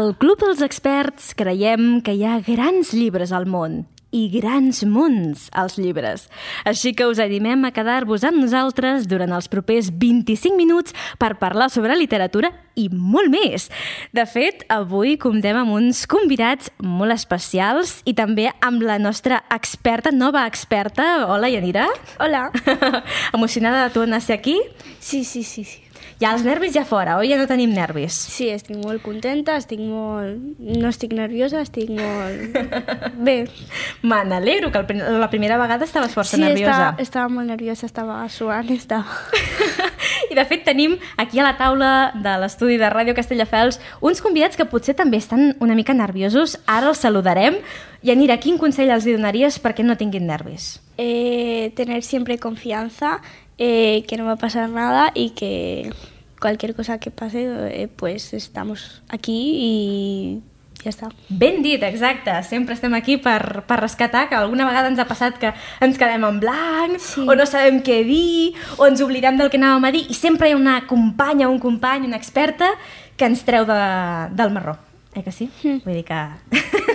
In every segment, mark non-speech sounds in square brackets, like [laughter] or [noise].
Al Club dels Experts creiem que hi ha grans llibres al món i grans munts als llibres. Així que us animem a quedar-vos amb nosaltres durant els propers 25 minuts per parlar sobre literatura i molt més. De fet, avui comptem amb uns convidats molt especials i també amb la nostra experta, nova experta. Hola, Yanira. Hola. [laughs] Emocionada de tornar a ser aquí? Sí, sí, sí, sí. Ja els nervis ja fora, oi? Ja no tenim nervis. Sí, estic molt contenta, estic molt... No estic nerviosa, estic molt... [laughs] Bé. Me n'alegro, que el la primera vegada estaves força sí, nerviosa. Estava, estava molt nerviosa, estava suant, [laughs] estava... I de fet tenim aquí a la taula de l'estudi de Ràdio Castelldefels uns convidats que potser també estan una mica nerviosos. Ara els saludarem. I Anira, quin consell els donaries perquè no tinguin nervis? Eh, tener siempre confianza, eh, que no va a pasar nada y que cualquier cosa que pase, eh, pues estamos aquí y ja està. Ben dit, exacte. Sempre estem aquí per, per rescatar, que alguna vegada ens ha passat que ens quedem en blanc, Sí. o no sabem què dir, o ens oblidem del que anàvem a dir, i sempre hi ha una companya, un company, una experta que ens treu de, del marró. Eh que sí? Mm. Vull dir que...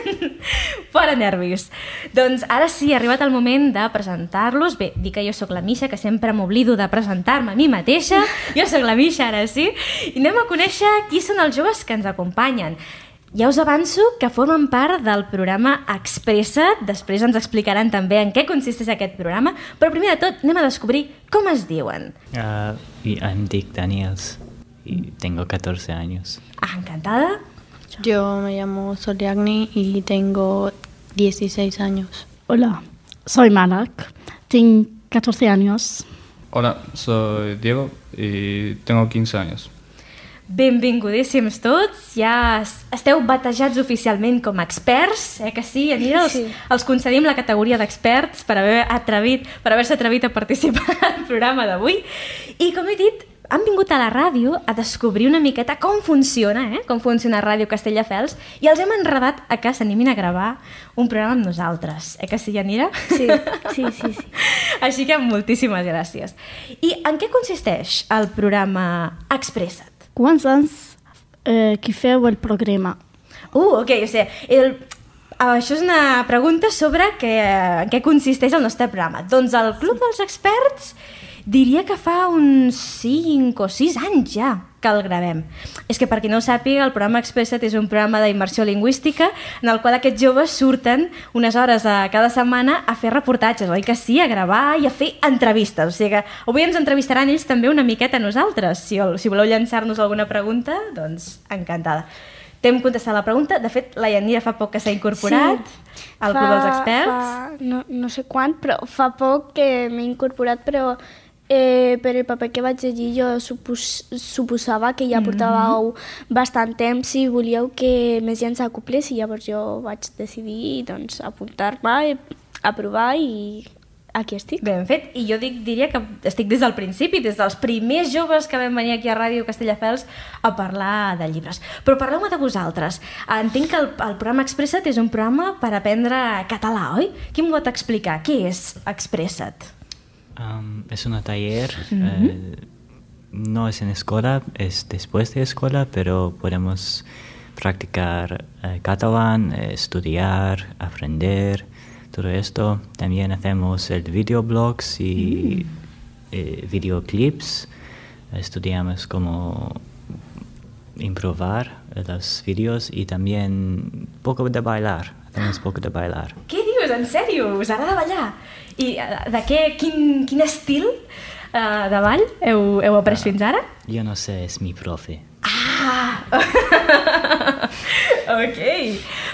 [laughs] Fora nervis. Doncs ara sí, ha arribat el moment de presentar-los. Bé, dir que jo sóc la Misha, que sempre m'oblido de presentar-me a mi mateixa. [laughs] Jo sóc la Misha, ara sí. I anem a conèixer qui són els joves que ens acompanyen. Ja us avanço que formen part del programa Expressa't, després ens explicaran també en què consisteix aquest programa, però primer de tot anem a descobrir com es diuen. Ah, y I'm Dick Daniels y tengo 14 años. Ah, encantada. Yo me llamo Soliagni y tengo 16 años. Hola, soy Malak, tengo 14 años. Hola, soy Diego y tengo 15 años. Benvingodíssims tots, ja es- esteu batejats oficialment com a experts, eh que sí, Anira? Els, Sí. els concedim la categoria d'experts per haver atrevit, per haver-se atrevit a participar [laughs] al programa d'avui. I com he dit, han vingut a la ràdio a descobrir una miqueta com funciona, eh? com funciona Ràdio Castelldefels, i els hem enredat a que s'animin a gravar un programa amb nosaltres. Eh que sí, Anira? Sí, sí, sí, [laughs] sí. Així que moltíssimes gràcies. I en què consisteix el programa Expressa't? Quants anys eh, qui feu el programa? Uh, ok, o sigui, el, això és una pregunta sobre que, en què consisteix el nostre programa. Doncs el Club dels Experts diria que fa uns 5 o 6 anys ja que el gravem. És que per qui no ho sàpiga, el programa Expressa't és un programa d'immersió lingüística en el qual aquests joves surten unes hores a cada setmana a fer reportatges, oi que sí? A gravar i a fer entrevistes. O sigui que avui ens entrevistaran ells també una miqueta a nosaltres. Si, si voleu llançar-nos alguna pregunta, doncs encantada. T'hem contestat la pregunta. De fet, la Yanira fa poc que s'ha incorporat Sí. al Club dels Experts. Fa, no, no sé quan, però fa poc que m'he incorporat, però eh, per el paper que vaig llegir jo supos, suposava que ja portàveu bastant temps i volíeu que més gent s'acoplés i llavors jo vaig decidir doncs, apuntar-me, aprovar i aquí estic. Ben fet. I jo dic, diria que estic des del principi, des dels primers joves que vam venir aquí a Ràdio Castelldefels a parlar de llibres. Però parleu-me de vosaltres. Entenc que el, el programa Expressa't és un programa per aprendre català, oi? Qui m'ho pot explicar? Què és Expressa't? Am, es un taller, eh, no es en escuela, es después de escuela, pero podemos practicar eh, catalán, eh, estudiar, aprender, todo esto. También hacemos el videoblogs y eh, videoclips. Estudiamos cómo improvar eh, los vídeos y también poco de bailar. Hacemos poco de bailar. Què dius? En sèrio? Us agrada ballar? I eh, de què, quin, quin estil uh, de ball heu, heu après fins ara? Yo no sé, es mi profe. Ah! [laughs] ok,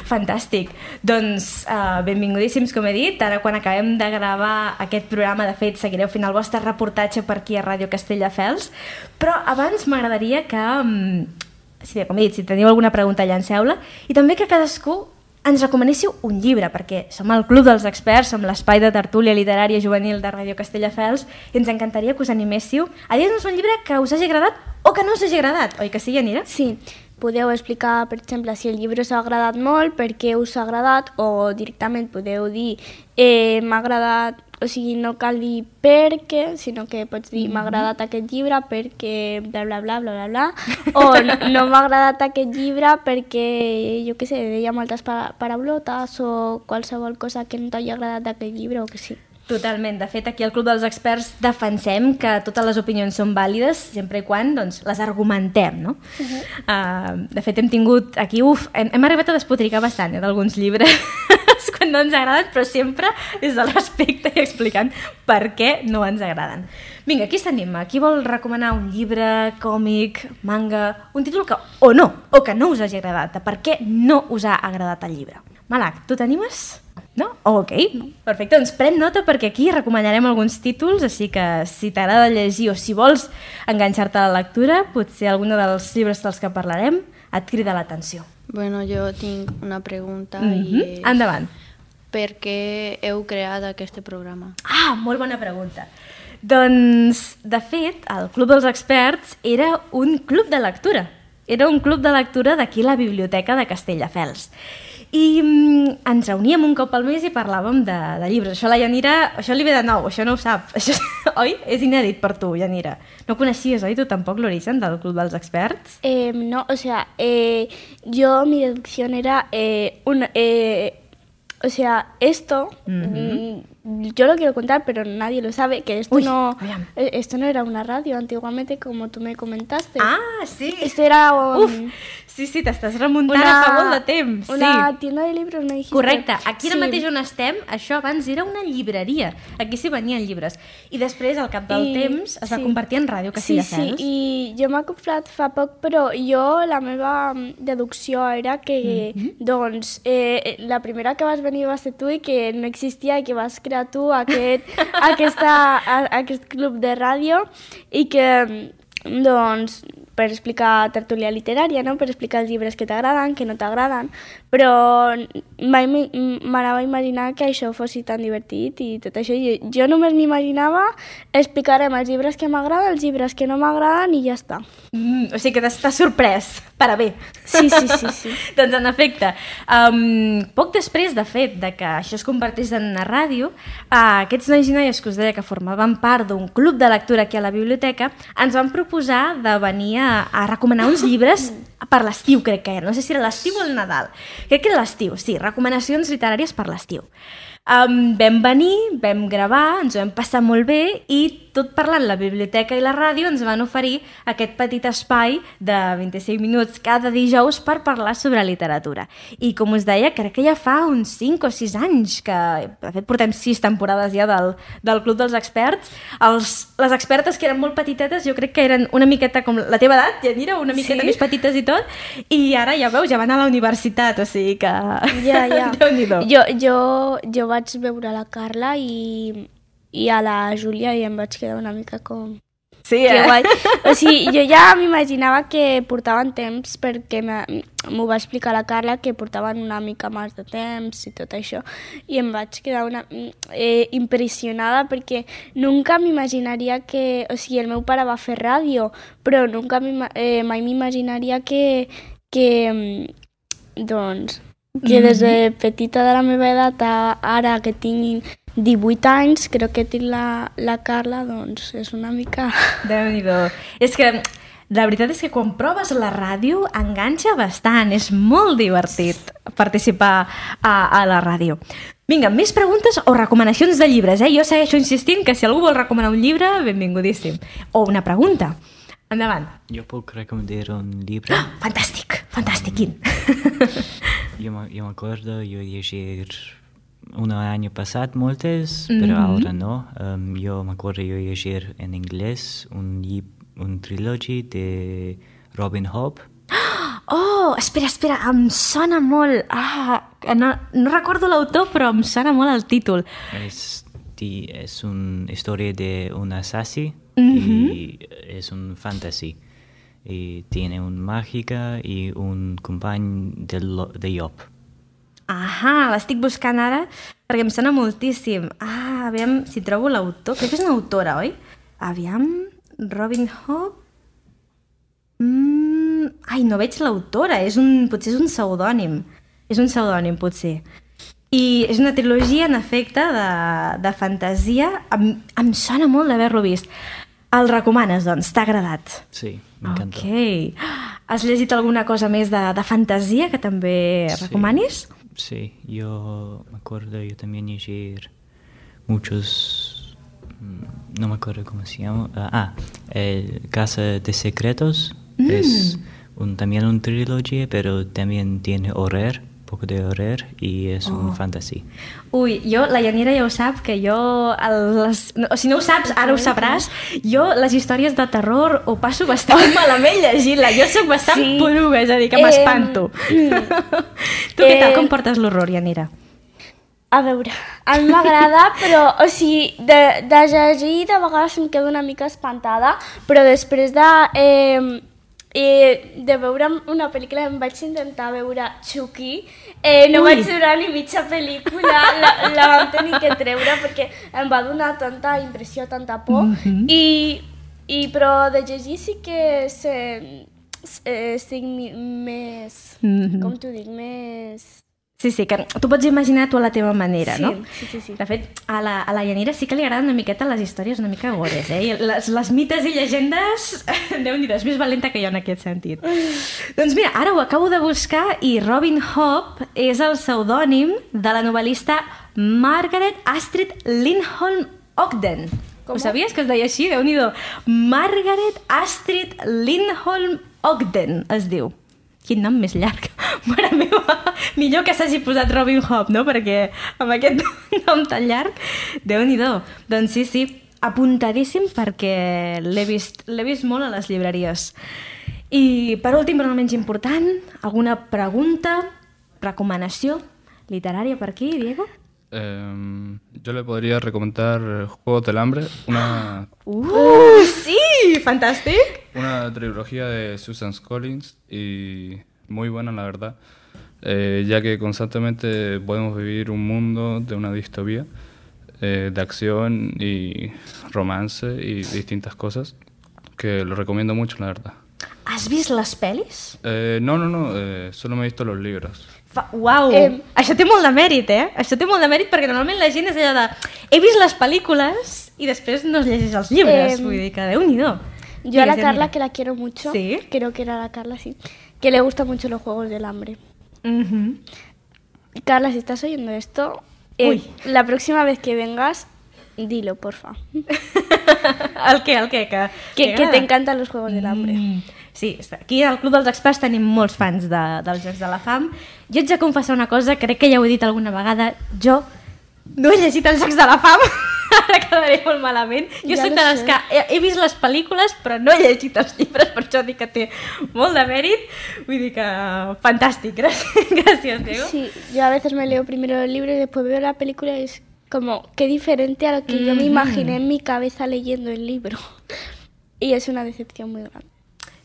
fantàstic. Doncs uh, benvingodíssims, com he dit. Ara, quan acabem de gravar aquest programa, de fet, seguireu fent el vostre reportatge per aquí a Ràdio Castelldefels. Però abans m'agradaria que, um, si bé, com he dit, si teniu alguna pregunta, llanceu-la. I també que cadascú ens recomanéssiu un llibre, perquè som el Club dels Experts, som l'espai de tertúlia literària juvenil de Ràdio Castelldefels, i ens encantaria que us animéssiu a dir-nos un llibre que us hagi agradat o que no us hagi agradat, oi que sí, Yanira? Sí, podeu explicar, per exemple, si el llibre us ha agradat molt, per què us ha agradat, o directament podeu dir eh, m'ha agradat o sigui, no cal dir per què, sinó que pots dir m'ha agradat aquest llibre perquè bla bla bla bla bla bla, [laughs] o no, no m'ha agradat aquest llibre perquè, jo què sé, deia moltes pa paraulotes o qualsevol cosa que no t'hagi agradat d'aquest llibre o que sí. Totalment. De fet, aquí al Club dels Experts defensem que totes les opinions són vàlides sempre i quan doncs, les argumentem, no? Uh -huh. uh, de fet, hem tingut aquí... Uf, hem, hem arribat a despotricar bastant eh, d'alguns llibres [laughs] [laughs] quan no ens agraden, però sempre des del respecte i explicant per què no ens agraden. Vinga, aquí tenim. Qui vol recomanar un llibre, còmic, manga, un títol que o no, o que no us hagi agradat, de per què no us ha agradat el llibre? Malak, tu t'animes? No? Oh, ok, perfecte. Doncs pren nota perquè aquí recomanarem alguns títols, així que si t'agrada llegir o si vols enganxar-te a la lectura, potser algun dels llibres dels que parlarem et crida l'atenció. Bueno, jo tinc una pregunta Mm i -hmm. és Endavant. per què heu creat aquest programa? Ah, molt bona pregunta. Doncs, de fet, el Club dels Experts era un club de lectura. Era un club de lectura d'aquí la Biblioteca de Castelldefels. I mm, ens reuníem un cop al mes i parlàvem de, de llibres. Això la Yanira, això li ve de nou, això no ho sap. [laughs] Això, oi? És inèdit per tu, Yanira. No coneixies, oi, tu tampoc l'origen del Club dels Experts? Eh, no, o sea, eh, yo mi deducción era eh, un, eh, o sea, esto, mm, yo lo quiero contar, pero nadie lo sabe, que esto Uy, no, eh, esto no era una radio antiguamente, como tú me comentaste. Ah, sí! Esto era un- Uf, sí, sí, t'estàs remuntant a fa molt de temps. una sí. tienda de libros, me dijiste. Correcte, aquí ara Sí. mateix on estem, això abans era una llibreria. Aquí s'hi venien llibres. I després, al cap del I- temps, es va sí. convertir en Ràdio Sí, Castelldefels. sí, i jo m'ha comprat fa poc, però jo la meva mm, deducció era que, Mhm. doncs, eh, la primera que vas venir va ser tu i que no existia i que vas crear tu aquest, aquesta, a, aquest club de ràdio i que, doncs, per explicar tertúlia literària, no? per explicar els llibres que t'agraden, que no t'agraden, però mai m'anava a imaginar que això fos tan divertit i tot això. Jo, jo només m'imaginava explicarem els llibres que m'agraden, els llibres que no m'agraden i ja està. Mm, o sigui que t'estàs sorprès, per a bé. Sí, sí, sí, sí. [laughs] doncs en efecte, um, poc després de fet de que això es convertís en una ràdio, uh, aquests nois i noies que us deia que formaven part d'un club de lectura aquí a la biblioteca ens van proposar de venir a, a recomanar uns llibres per l'estiu, crec que era. No sé si era l'estiu o el Nadal. Crec que era l'estiu, sí, recomanacions literàries per l'estiu. Um, vam venir, vam gravar, ens ho vam passar molt bé i tot parlant la biblioteca i la ràdio ens van oferir aquest petit espai de 25 minuts cada dijous per parlar sobre literatura. I com us deia, crec que ja fa uns 5 o 6 anys que, de fet, portem 6 temporades ja del, del Club dels Experts. Els, les expertes que eren molt petitetes jo crec que eren una miqueta com la teva edat, Yanira, una miqueta Sí? més petites i tot, i ara ja veus, ja van a la universitat, o sigui que... Ja, ja. [laughs] Jo, jo, jo vaig veure la Carla i, i a la Júlia i em vaig quedar una mica com... Sí, Que eh? guai. [laughs] O sigui, jo ja m'imaginava que portaven temps perquè m'ho va explicar la Carla que portaven una mica més de temps i tot això i em vaig quedar una, eh, impressionada perquè nunca m'imaginaria que... O sigui, el meu pare va fer ràdio, però nunca eh, mai m'imaginaria que, que mm, doncs que des de petita de la meva edat a ara que tinc 18 anys, crec que tinc la, la Carla, doncs és una mica... [laughs] Déu-n'hi-do. És que la veritat és que quan proves la ràdio enganxa bastant, és molt divertit participar a, a la ràdio. Vinga, més preguntes o recomanacions de llibres, eh? Jo segueixo insistint que si algú vol recomanar un llibre, benvingodíssim. O una pregunta. Endavant. Jo puc recomanar un llibre. Fantàstic, fantàstic, [laughs] [laughs] quin? Yo, me- yo me acuerdo, yo llegué un año pasado moltes, pero ahora no. Um, yo me acuerdo, yo llegué en inglés un, un trilogy de Robin Hood. [gasps] Oh, espera, espera, em sona molt. Ah, no, no recordo l'autor, però em sona molt el títol. Es, di- es una historia de un assassí y es un fantasy. Y tiene un mágica y un compañero de, lo- de Job. Ahà, l'estic buscant ara perquè em sona moltíssim. Ah, aviam si trobo l'autor. Crec que és una autora, oi? Aviam, Robin Hood... Mm, ai, no veig l'autora. És un, potser és un pseudònim. És un pseudònim, potser. I és una trilogia, en efecte, de, de fantasia. Em, em sona molt d'haver-lo vist. El recomanes, doncs? T'ha agradat? Sí, m'encanta. Ok. Has llegit alguna cosa més de, de fantasia que també Sí. recomanis? Sí, yo me acuerdo, yo también leer muchos, mm, no me acuerdo cómo se llama, ah, ah, el Casa de Secretos es un, también un trilogía, pero también tiene horror, poco de horror y es un fantasy. Ui, jo, la Yanira ja ho sap, que jo, el, les, no, o si no ho saps, ara ho sabràs, jo les històries de terror ho passo bastant malament llegint-la. Jo sóc bastant Sí. poruga, és a dir, que m'espanto. [laughs] tu què tal? eh, Com portes l'horror, Yanira? A veure, a mi m'agrada, [laughs] però, o sigui, de, de llegir de vegades em quedo una mica espantada, però després de, eh, eh, de veure una pel·lícula em vaig intentar veure Chucky, eh, no Ui. vaig durar ni mitja pel·lícula, la, la vam tenir que treure perquè em va donar tanta impressió, tanta por, i, i però de llegir sí que sé, eh, estic més, Mhm. com t'ho dic, més... Sí, sí, que tu pots imaginar tu a la teva manera, Sí, no? sí, sí, sí. De fet, a la, a la Yanira sí que li agraden una miqueta les històries una mica gores, eh? I les, les mites i llegendes, [laughs] déu nhi és més valenta que jo en aquest sentit. doncs mira, ara ho acabo de buscar i Robin Hobb és el pseudònim de la novel·lista Margaret Astrid Lindholm Ogden. Com? Ho sabies que es deia així? déu nhi Margaret Astrid Lindholm Ogden es diu. Quin nom més llarg. [laughs] Mare meva, millor que s'hagi posat Robin Hobb, no? Perquè amb aquest [laughs] nom tan llarg, déu nhi Doncs sí, sí, apuntadíssim perquè l'he vist, vist molt a les llibreries. I per últim, però no menys important, alguna pregunta, recomanació literària per aquí, Diego? Em, yo le podría recomendar Juegos del Hambre, una, Uh, sí! Fantàstic! Una trilogía de Susan Collins y muy buena la verdad, eh, ya que constantemente podemos vivir un mundo de una distopía eh, de acción y romance y distintas cosas que lo recomiendo mucho la verdad. Has vist les pel·lis? Eh, no, no, no, eh, solo me he visto los libros. Fa... Uau! Em. Això té molt de mèrit, eh? Això té molt de mèrit perquè normalment la gent és allò de... He vist les pel·lícules i després no es llegeix els llibres. Em. Vull dir que Déu-n'hi-do. Yo a la Carla, Yanira. que la quiero mucho, ¿Sí? creo que era la Carla, sí, que le gustan mucho los juegos del hambre. Mhm. Carla, si estás oyendo esto, eh, la próxima vez que vengas, dilo, porfa. el què, el què? Que, Que, que te encantan los juegos del hambre. Mm. Sí, aquí al Club dels Experts tenim molts fans de, dels Jocs de la Fam. Jo ets de confessar una cosa, crec que ja ho he dit alguna vegada, jo no he llegit els Jocs de la Fam, [laughs] ara quedaré molt malament. Jo Ja soc de les que he, he vist les pel·lícules però no he llegit els llibres, per això dic que té molt de mèrit. Vull dir que fantàstic, [laughs] gràcies, gràcies Diego. Sí, yo a veces me leo primero el libro y después veo la película y es como, qué diferente a lo que yo me imaginé en mi cabeza leyendo el libro. [laughs] Y es una decepción muy grande.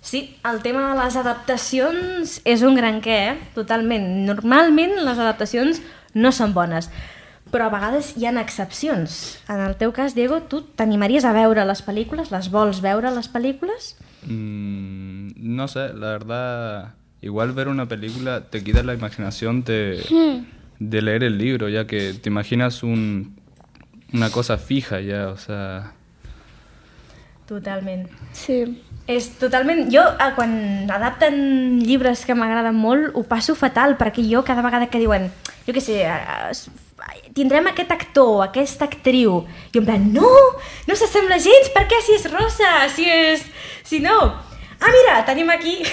Sí, el tema de les adaptacions és un gran què, eh? Totalment. Normalment les adaptacions no són bones, però a vegades hi ha excepcions. En el teu cas, Diego, tu t'animaries a veure les pel·lícules? Les vols veure, les pel·lícules? Mm, no sé, la verdad, igual ver una película te quita la imaginación de, de leer el libro, ya que te imaginas un, una cosa fija ya, o sea... Totalment. Sí. És totalment... Jo, eh, quan adapten llibres que m'agraden molt, ho passo fatal, perquè jo cada vegada que diuen, jo què sé, eh, tindrem aquest actor, aquesta actriu, i en plan, no, no s'assembla gens, per què si és rosa, si és... si no... Ah, mira, tenim aquí... [laughs]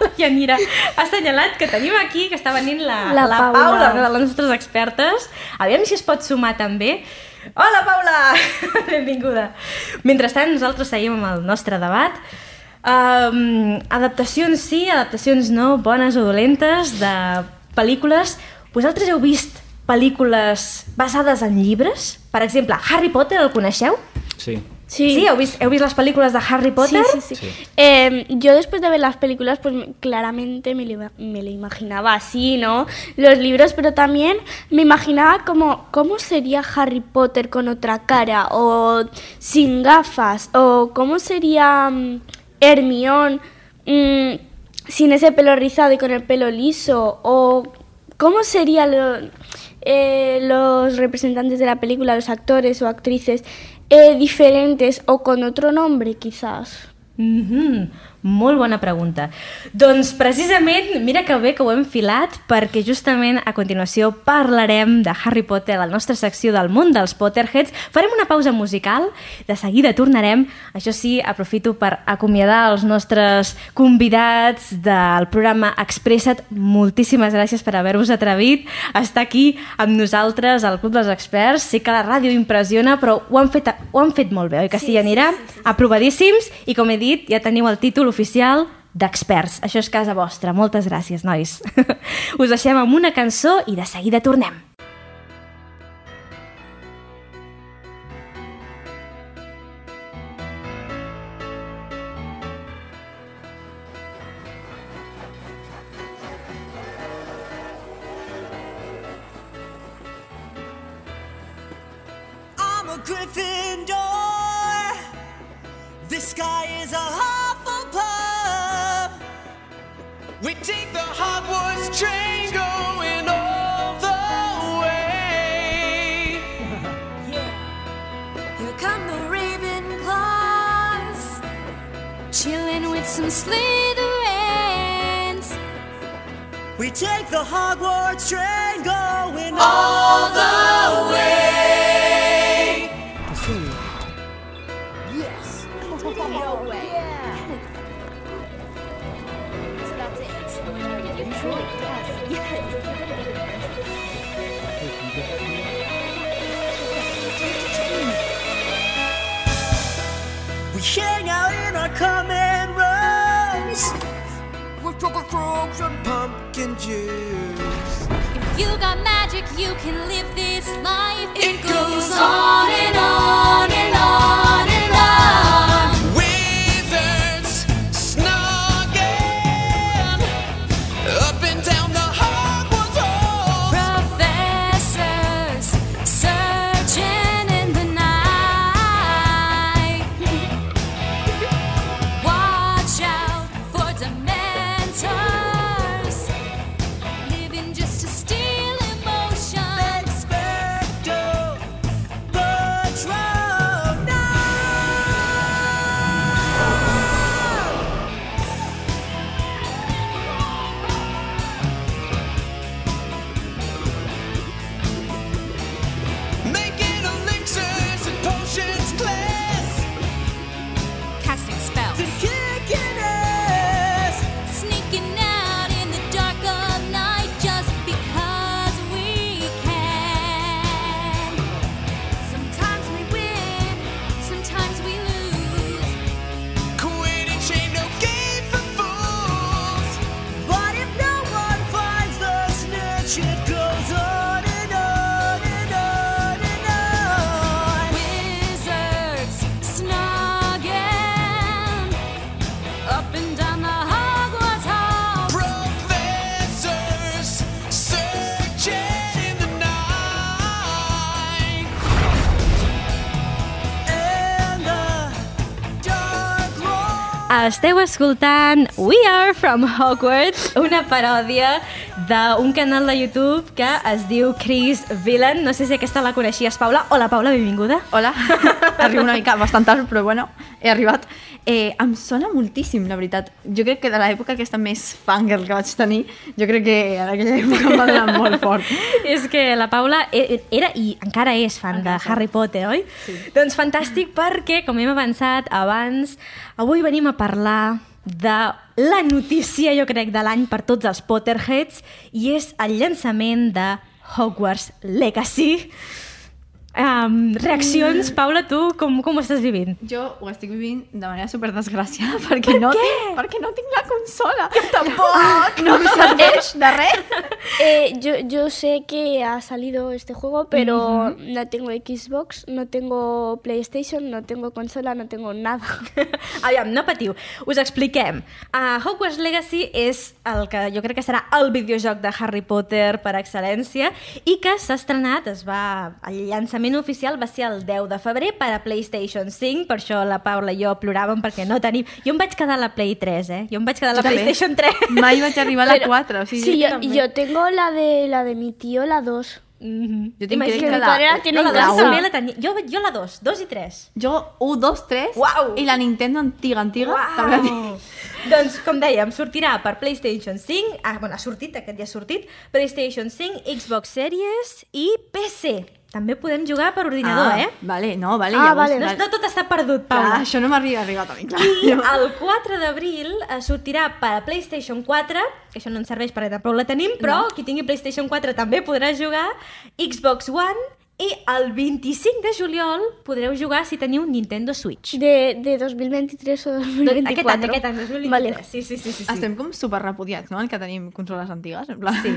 La Yanira ha assenyalat que tenim aquí, que està venint la, La la Paula. Paula, una de les nostres expertes. Aviam si es pot sumar també. Hola, Paula! [laughs] Benvinguda. Mentrestant, nosaltres seguim amb el nostre debat. Um, adaptacions sí, adaptacions no, bones o dolentes, de pel·lícules. Vosaltres heu vist pel·lícules basades en llibres? Per exemple, Harry Potter, el coneixeu? Sí. Sí. Sí, heu vist, heu vist les pel·lícules de Harry Potter? Sí, sí, sí. Sí. Eh, yo después de ver las películas, pues claramente me lo, ima- me lo imaginaba así, ¿no? Los libros, pero también me imaginaba como cómo sería Harry Potter con otra cara, o sin gafas, o cómo sería mm, Hermione mm, sin ese pelo rizado y con el pelo liso, o cómo sería lo... eh, los representantes de la película, los actores o actrices, eh, diferentes o con otro nombre quizás? Molt bona pregunta. Doncs precisament, mira que bé que ho hem filat, perquè justament a continuació parlarem de Harry Potter, la nostra secció del món dels Potterheads. Farem una pausa musical, de seguida tornarem. Això sí, aprofito per acomiadar els nostres convidats del programa Expressa't. Moltíssimes gràcies per haver-vos atrevit a estar aquí amb nosaltres al Club dels Experts. Sé que la ràdio impressiona, però ho han fet, ho han fet molt bé, oi que sí, sí Anirà? Sí, sí, sí. Aprovadíssims, i com he dit, ja teniu el títol oficial d'experts. Això és casa vostra. Moltes gràcies, nois. [laughs] Us deixem amb una cançó i de seguida tornem. I'm Gryffindor. This sky is a some Slytherins. We take the Hogwarts train going All the way. Sure? Yes. We hang out in our common rooms with chocolate frogs and pumpkin juice. If you got magic, you can live this life. It goes goes on and on and on Esteu escoltant We Are From Hogwarts, una paròdia d'un canal de YouTube que es diu Chris Villain. No sé si aquesta la coneixies, Paula. Hola, Paula, benvinguda. Hola, [laughs] arribo una mica bastant tard, però bueno, he arribat. Eh, em sona moltíssim, la veritat. Jo crec que de l'època aquesta més fangirl que vaig tenir, jo crec que en aquella època em va donar [laughs] molt fort. És que la Paula e- era i encara és fan de Harry Potter, oi? Sí. Doncs fantàstic perquè, com hem avançat abans, avui venim a parlar de la notícia, jo crec, de l'any per tots els Potterheads i és el llançament de Hogwarts Legacy. Um, reaccions, Paula, tu com, com ho estàs vivint? Jo ho estic vivint de manera super desgraciada [laughs] perquè, no, què? tinc, perquè no tinc la consola. Jo tampoc! [laughs] No em [laughs] serveix de res. Eh, yo, yo sé que ha salido este juego, pero no tengo Xbox, no tengo PlayStation, no tengo consola, no tengo nada. Aviam, no patiu. Us expliquem. Uh, Hogwarts Legacy és el que jo crec que serà el videojoc de Harry Potter per excel·lència i que s'ha estrenat, es va, llançament oficial va ser el 10 de febrer per a PlayStation 5, per això la Paula i jo ploràvem perquè no tenim... Jo em vaig quedar a la Play 3, eh? Jo em vaig quedar a la Jo també. PlayStation 3. Mai vaig arribar a la 4, o sigui... Sí, yo, también. yo tengo la de la de mi tío, la 2. Mm Jo tinc que mi la, la tiene Jo en la dos casa. també la tenia. Jo, jo la 2, 2 i 3. Jo 1, 2, 3 Uau! i la Nintendo antiga, antiga també la [laughs] tinc. doncs, com dèiem, sortirà per PlayStation 5, ah, bueno, ha sortit, aquest ja ha sortit, PlayStation 5, Xbox Series i PC. També podem jugar per ordinador, ah, eh? Vale, no, vale. Ah, llavors, vale. No, no tot està perdut, Clar, Paula. això no m'arriba arribat a mi, clar. [laughs] I el 4 d'abril eh, sortirà per a PlayStation 4, que això no ens serveix perquè tampoc la tenim, però qui tingui PlayStation 4 també podrà jugar, Xbox One, i el 25 de juliol podreu jugar si teniu un Nintendo Switch. De, de 2023 o 2024. Aquest any, aquest any, 2023. Vale. Sí, sí, sí. sí, sí. Estem com super repudiats, no?, el que tenim consoles antigues, en plan... Sí.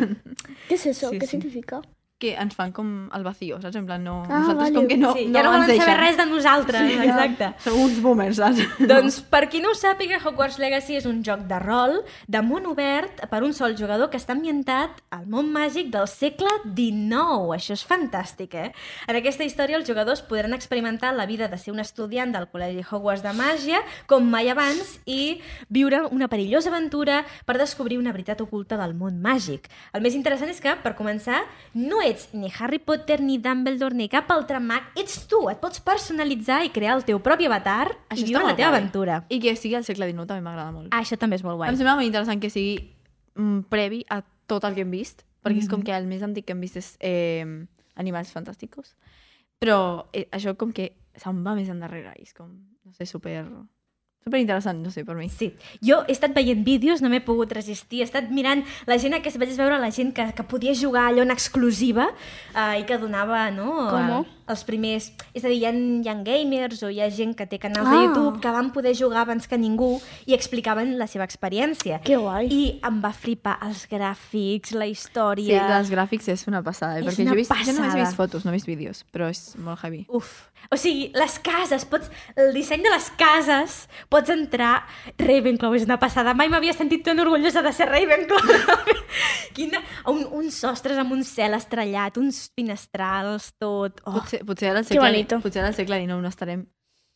¿Qué es eso? Sí, ¿Qué sí. significa? Que ens fan com el vacío, saps? En plan, no... Ah, nosaltres vale. com que no, sí, no ja no ens volen saber deixen. res de nosaltres, Sí, exacte. Som uns boomers, saps? [laughs] Doncs, per qui no ho sàpiga, Hogwarts Legacy és un joc de rol de món obert per un sol jugador que està ambientat al món màgic del segle XIX. Això és fantàstic, eh? En aquesta història els jugadors podran experimentar la vida de ser un estudiant del Col·legi Hogwarts de Màgia com mai abans i viure una perillosa aventura per descobrir una veritat oculta del món màgic. El més interessant és que, per començar, no ets ni Harry Potter, ni Dumbledore, ni cap altre mag, ets tu, et pots personalitzar i crear el teu propi avatar i està viure la teva guai. aventura. I que sigui al segle XIX també m'agrada molt. Ah, això també és molt guai. Em sembla molt interessant que sigui mm, previ a tot el que hem vist, perquè és com que el més antic que hem vist és eh, Animals Fantàsticos, però eh, això com que se'n va més endarrere i és com, no sé, super, super interessant, no sé, per mi. Sí, jo he estat veient vídeos, no m'he pogut resistir, he estat mirant la gent que vaig veure la gent que, que podia jugar allò en exclusiva eh, i que donava, no? Com? eh, els primers... És a dir, hi ha, hi ha gamers o hi ha gent que té canals Ah. de YouTube que van poder jugar abans que ningú i explicaven la seva experiència. Que guai. I em va flipar els gràfics, la Sí, història... els gràfics és una passada, eh? És perquè una jo, he vist, jo només he passada. vist fotos, no he vist vídeos, però és molt heavy. Uf, o sigui, les cases, pots, el disseny de les cases, pots entrar... Ravenclaw és una passada, mai m'havia sentit tan orgullosa de ser Ravenclaw. [laughs] Quina, un, uns sostres amb un cel estrellat, uns finestrals, tot... Oh. Potser, potser ara al segle, potser ara al segle XIX no estarem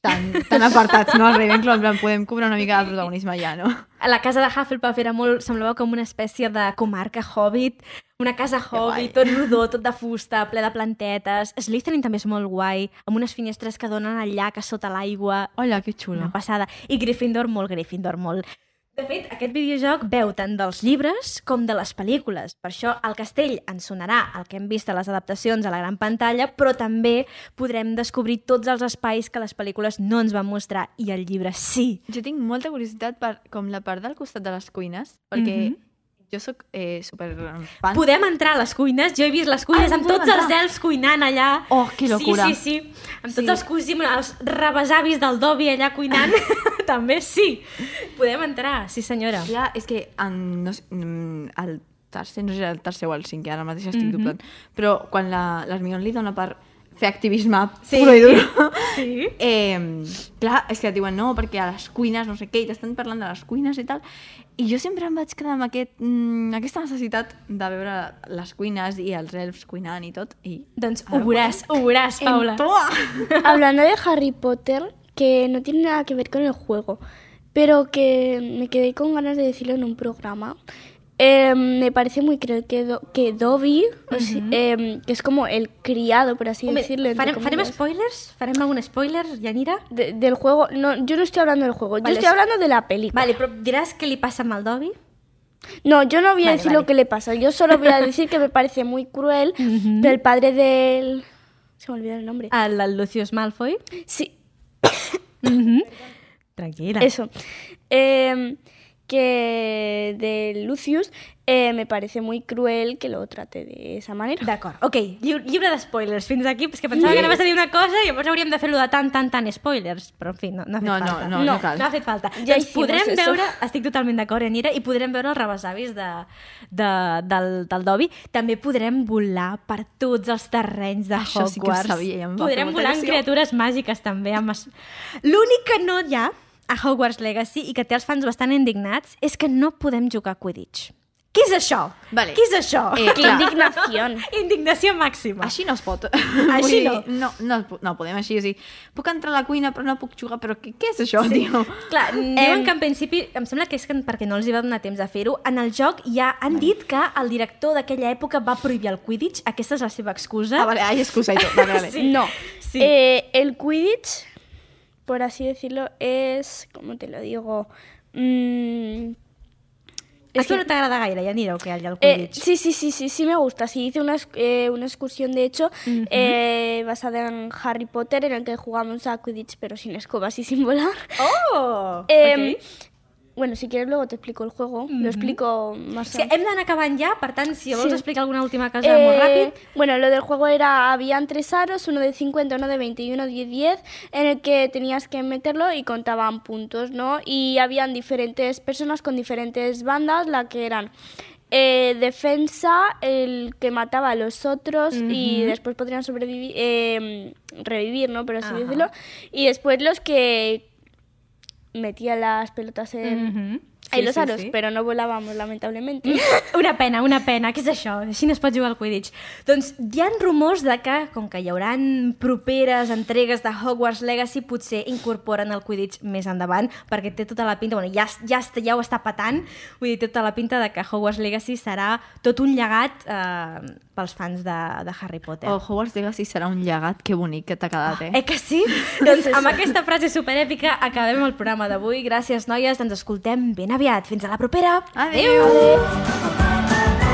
tan, tan apartats, no? Al Ravenclaw, en plan, podem cobrar una mica de protagonisme ja, no? La casa de Hufflepuff era molt, semblava com una espècie de comarca hobbit, una casa hobbit, tot rodó, tot de fusta, ple de plantetes. Slytherin també és molt guai, amb unes finestres que donen al llac a sota l'aigua. Hola, que xulo. Una passada. I Gryffindor, molt Gryffindor, molt. De fet, aquest videojoc veu tant dels llibres com de les pel·lícules. Per això el castell ens sonarà el que hem vist a les adaptacions a la gran pantalla, però també podrem descobrir tots els espais que les pel·lícules no ens van mostrar i el llibre sí. Jo tinc molta curiositat per com la part del costat de les cuines, perquè Mhm. Jo sóc eh, super fan. Podem entrar a les cuines, jo he vist les cuines Ah, amb tots els entrar. elfs cuinant allà. Oh, que locura. Sí, sí, sí. Amb tots Sí. els cosins, els rebesavis del Dobby allà cuinant. [laughs] també sí. Podem entrar, sí senyora. Ja, és que en, no sé, mm, el tercer, no sé si era el tercer o el cinquè, ara mateix estic Mhm. dubtant, però quan la- l'Hermione li dona per fer activisme Sí. puro i duro, Sí. [laughs] eh, clar, és que et diuen no, perquè a les cuines, no sé què, i t'estan parlant de les cuines i tal, i jo sempre em vaig quedar amb aquest, mm, aquesta necessitat de veure les cuines i els elfs cuinant i tot, i... Doncs ho veuràs, ho veuràs, Paula. [laughs] Hablando de Harry Potter, que no tiene nada que ver con el juego, pero que me quedé con ganas de decirlo en un programa. Eh, me parece muy cruel que, Do- que Dobby, eh, que es como el criado, por así Home, decirlo, entre farem, farem comillas, spoilers? Farem algun spoiler, Yanira? de- del juego. No, yo no estoy hablando del juego, yo estoy hablando de la película. Vale, però diràs què li passa amb el Dobby? No, yo no voy a Vale, decir vale. lo que le pasa, yo solo voy a decir que me parece muy cruel [laughs] que el padre del... Se me olvidó el nombre. El, el Lucius Malfoy? Sí. Tranquila. Eso. Eh, que de Lucius eh, me parece muy cruel que lo trate de esa manera. D'acord, ok, lliure, lliure de spoilers fins aquí, és que pensava que anaves a dir una cosa i llavors hauríem de fer-lo de tant, tant, tant spoilers, però en fi, no, no ha fet No, no, falta. no, no cal. No ha fet falta. Ja doncs podrem eso. veure, estic totalment d'acord, Anira, i podrem veure els rebesavis de, de, del, del Dobby. També podrem volar per tots els terrenys de Això Hogwarts. sí que ho sabia em va podrem volar amb il·lusió. criatures màgiques també. Amb... es- L'únic que no hi ha a Hogwarts Legacy i que té els fans bastant indignats és que no podem jugar a Quidditch. Què és això? Vale. Què és això? Eh, indignació. [laughs] Indignació màxima. Així no es pot. Així no. no. No, no podem així, o sigui, puc entrar a la cuina però no puc jugar, però què, què és això, sí. tio? Clar, diuen que en principi, em sembla que és que perquè no els hi va donar temps de fer-ho, en el joc ja han dit que el director d'aquella època va prohibir el Quidditch, aquesta és la seva excusa. Ah, vale, hay excusa y todo. Vale, vale. [laughs] Sí. No. Sí. Eh, el Quidditch, por así decirlo, es, ¿cómo te lo digo? Mm, es que- no t'agrada gaire, ja anireu que hi ha el Eh, sí, sí, sí, sí, sí me gusta. Sí, hice una, eh, una excursión, de hecho, eh, basada en Harry Potter, en el que jugamos a Quidditch, pero sin escobas y sin volar. Oh! [laughs] Eh, ok. Bueno, si quieres luego te explico el juego. Lo explico más Sí, hem d'anar acabant ja, per tant, si vols Sí. explicar alguna última cosa Eh, molt ràpid. Bueno, lo del juego era, habían tres aros, uno de 50, uno de 20 y uno de 10, en el que tenías que meterlo y contaban puntos, ¿no? Y habían diferentes personas con diferentes bandas, la que eran eh, defensa, el que mataba a los otros y después podrían sobrevivir, eh, revivir, ¿no? Por así Ajá. decirlo. Y después los que metían las pelotas en, Mhm. en Sí, los sí, aros, sí. pero no volábamos, lamentablemente. [laughs] Una pena, una pena. Què és això? Així no es pot jugar al Quidditch. Doncs hi ha rumors de que, com que hi hauran properes entregues de Hogwarts Legacy, potser incorporen el Quidditch més endavant, perquè té tota la pinta, bueno, ja, ja, ja ho està patant, vull dir, tota la pinta de que Hogwarts Legacy serà tot un llegat eh, pels fans de, de Harry Potter. Oh, Hogwarts Legacy serà un llegat, que bonic que t'ha quedat, eh? Eh que sí? [laughs] doncs amb aquesta frase superèpica acabem el programa d'avui. Gràcies, noies. Ens escoltem ben aviat. Fins a la propera. Adéu. Adéu.